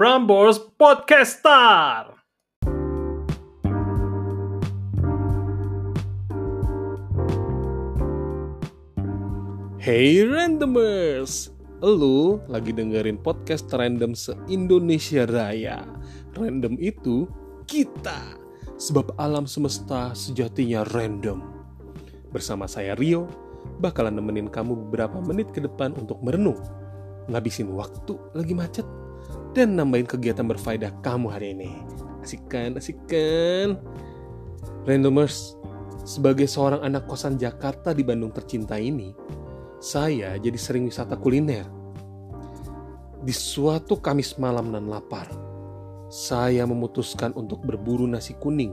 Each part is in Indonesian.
Prambors Podcaster. Hey randomers, lu lagi dengerin podcast random se-Indonesia Raya. Random itu kita, sebab alam semesta sejatinya random. Bersama saya Rio, bakalan nemenin kamu beberapa menit ke depan untuk merenung, ngabisin waktu lagi macet, dan nambahin kegiatan berfaedah kamu hari ini. Asik kan, asik kan? Randomers, sebagai seorang anak kosan Jakarta di Bandung tercinta ini, saya jadi sering wisata kuliner. Di suatu Kamis malam dan lapar, saya memutuskan untuk berburu nasi kuning.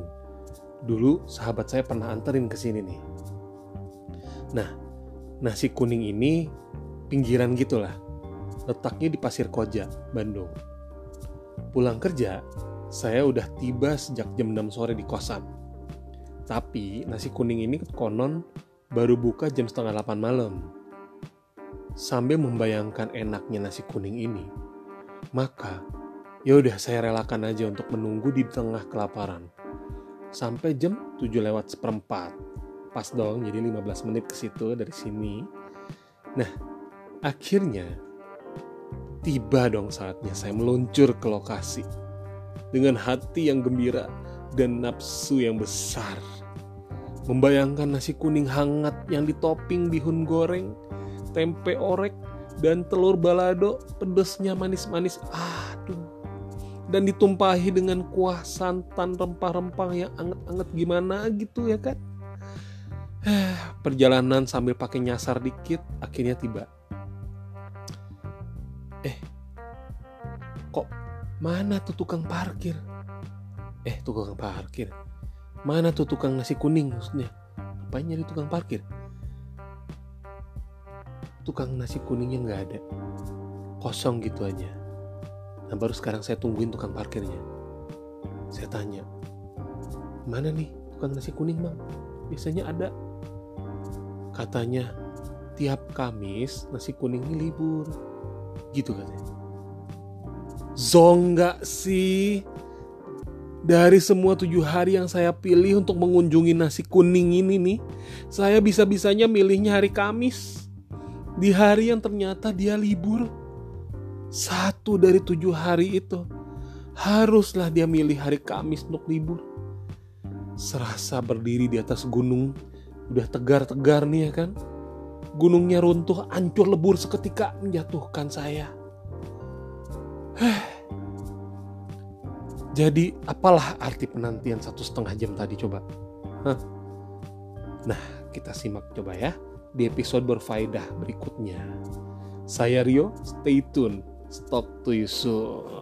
Dulu sahabat saya pernah anterin ke sini nih. Nah, nasi kuning ini pinggiran gitulah. Letaknya di Pasir Koja, Bandung. Pulang kerja, saya udah tiba sejak jam 6 sore di kosan. Tapi nasi kuning ini konon baru buka jam setengah 8 malam. Sambil membayangkan enaknya nasi kuning ini, maka ya udah saya relakan aja untuk menunggu di tengah kelaparan. Sampai jam 7 lewat seperempat. Pas dong, jadi 15 menit ke situ dari sini. Nah, akhirnya tiba dong saatnya saya meluncur ke lokasi dengan hati yang gembira dan nafsu yang besar. Membayangkan nasi kuning hangat yang ditoping bihun goreng, tempe orek, dan telur balado pedesnya manis-manis. Aduh. Dan ditumpahi dengan kuah santan rempah-rempah yang anget-anget gimana gitu ya kan. Perjalanan sambil pakai nyasar dikit akhirnya tiba. Kok mana tuh tukang parkir? Eh, tukang parkir. Mana tuh tukang nasi kuning maksudnya? Apa nyari tukang parkir? Tukang nasi kuningnya nggak ada. Kosong gitu aja. Nah baru sekarang saya tungguin tukang parkirnya. Saya tanya, mana nih tukang nasi kuning bang? Biasanya ada. Katanya, tiap Kamis nasi kuning ini libur. Gitu katanya. Zong nggak sih? Dari semua tujuh hari yang saya pilih untuk mengunjungi nasi kuning ini nih, saya bisa-bisanya milihnya hari Kamis. Di hari yang ternyata dia libur. Satu dari tujuh hari itu, haruslah dia milih hari Kamis untuk libur. Serasa berdiri di atas gunung, udah tegar-tegar nih ya kan. Gunungnya runtuh, hancur lebur seketika menjatuhkan saya. Jadi apalah arti penantian satu setengah jam tadi coba? Hah? Nah, kita simak coba ya di episode berfaedah berikutnya. Saya Rio, stay tune. Talk to you soon.